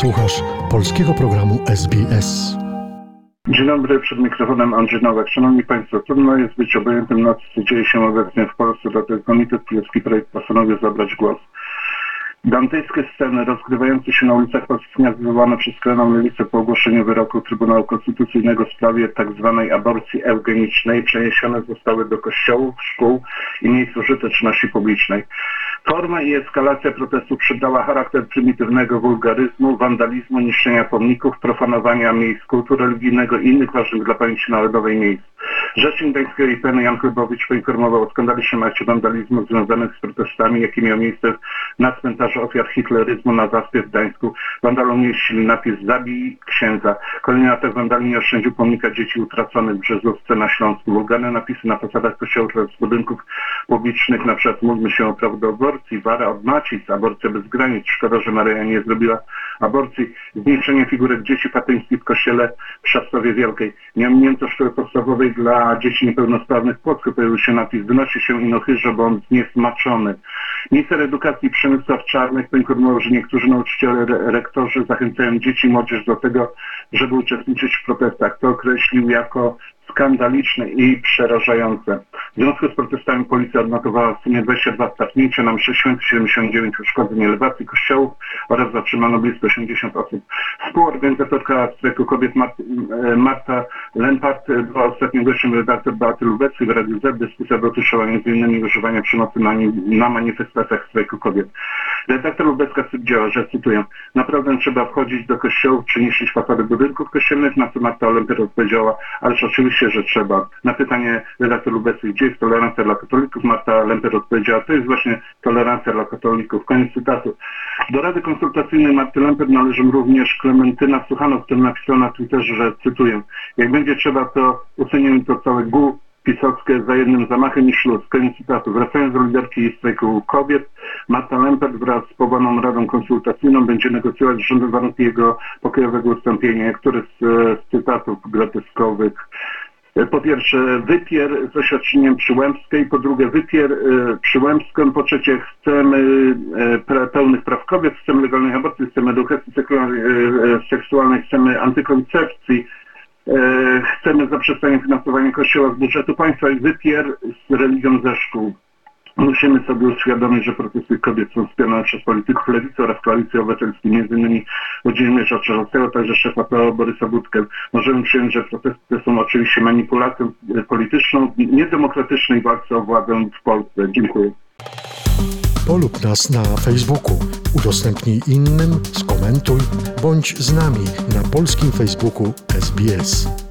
Słuchasz polskiego programu SBS. Dzień dobry, przed mikrofonem Andrzej Nowak. Szanowni Państwo, trudno jest być obojętnym na to, co dzieje się obecnie w Polsce, dlatego Komitet Królewski Projekt postanowił zabrać głos. Dantejskie sceny rozgrywające się na ulicach polskich miast wywołane przez skrajną lewicę po ogłoszeniu wyroku Trybunału Konstytucyjnego w sprawie tzw. aborcji eugenicznej przeniesione zostały do kościołów, szkół i miejsc użyteczności publicznej. Forma i eskalacja protestu przydała charakter prymitywnego wulgaryzmu, wandalizmu, niszczenia pomników, profanowania miejsc kultu religijnego i innych ważnych dla pamięci narodowej miejsc. Rzecznik Gdańskiego IPN Jan Chlebowicz poinformował o skandalicznym akcie wandalizmu związanych z protestami, jakie miał miejsce na cmentarzu ofiar hitleryzmu na Zaspie w Gdańsku. Wandalom mieścili napis Zabij księdza. Kolejny atak wandali nie oszczędził pomnika dzieci utraconych w Brzezówce na Śląsku. Wulgarne napisy na fasadach kościołów oraz budynków publicznych, przykład módlmy się o prawo do aborcji, wara od macic, aborcja bez granic. Szkoda, że Maryja nie zrobiła aborcji. Zniszczenie figurek dzieci fatyńskich w kościele w Szaftowie Wielkiej. Nie ominięto szkoły podstawowej dla dzieci niepełnosprawnych w Płocku. Pojawił się napis Wynosi się inochyrze, bo on zniesmaczony. Minister Edukacji Przemysław Czarnek poinformował, że niektórzy nauczyciele, re- rektorzy zachęcają dzieci i młodzież do tego, żeby uczestniczyć w protestach. To określił jako skandaliczne i przerażające. W związku z protestami policja odnotowała w sumie 22 startnięcia na mszy święty, 79 uszkodzeń elewacji kościołów oraz zatrzymano blisko 80 osób. Współorganizatorka strajku kobiet Mart, e, Marta Lempart była ostatnim gościem redaktor Beaty Lubeckiej w Radiu Z. Dyskusja dotyczyła m.in. używania przemocy na, na manifestacjach strajku kobiet. Redaktor Lubecka stwierdziła, że cytuję, naprawdę trzeba wchodzić do kościołów czy niszczyć fasady budynków kościelnych, na co Marta Olempier odpowiedziała, ależ oczywiście, że trzeba. Na pytanie redaktor Lubeckiej, gdzie jest tolerancja dla katolików, Marta Lemper odpowiedziała, to jest właśnie tolerancja dla katolików. Koniec cytatu. Do Rady Konsultacyjnej Marty Lemper należą również Klementyna Suchanow, który napisał na Twitterze, że cytuję, jak będzie trzeba, to usuniemy to całe gół pisowskie za jednym zamachem i śluz. Koniec cytatu. Wracając do liderki strajku kobiet, Marta Lempert wraz z powołaną Radą Konsultacyjną będzie negocjować z rządem warunki jego pokojowego ustąpienia. Niektóre z, e, z cytatów groteskowych. Po pierwsze, wypier z oświadczeniem Przyłębskiej, po drugie, wypier e, Przyłębską, po trzecie, chcemy e, pełnych praw kobiet, chcemy legalnej aborcji, chcemy edukacji seksualnej, e, chcemy antykoncepcji, chcemy zaprzestania finansowania kościoła z budżetu państwa i wypier z religią ze szkół. Musimy sobie uświadomić, że protesty kobiet są wspierane przez polityków lewicy oraz koalicji obywatelskiej, między innymi Włodzimierza Czarzastego, także szefa PO Borysa Budkę. Możemy przyjąć, że protesty te są oczywiście manipulacją polityczną niedemokratycznej walce o władzę w Polsce. Dziękuję. Polub nas na Facebooku, udostępnij innym, skomentuj, bądź z nami na polskim Facebooku SBS.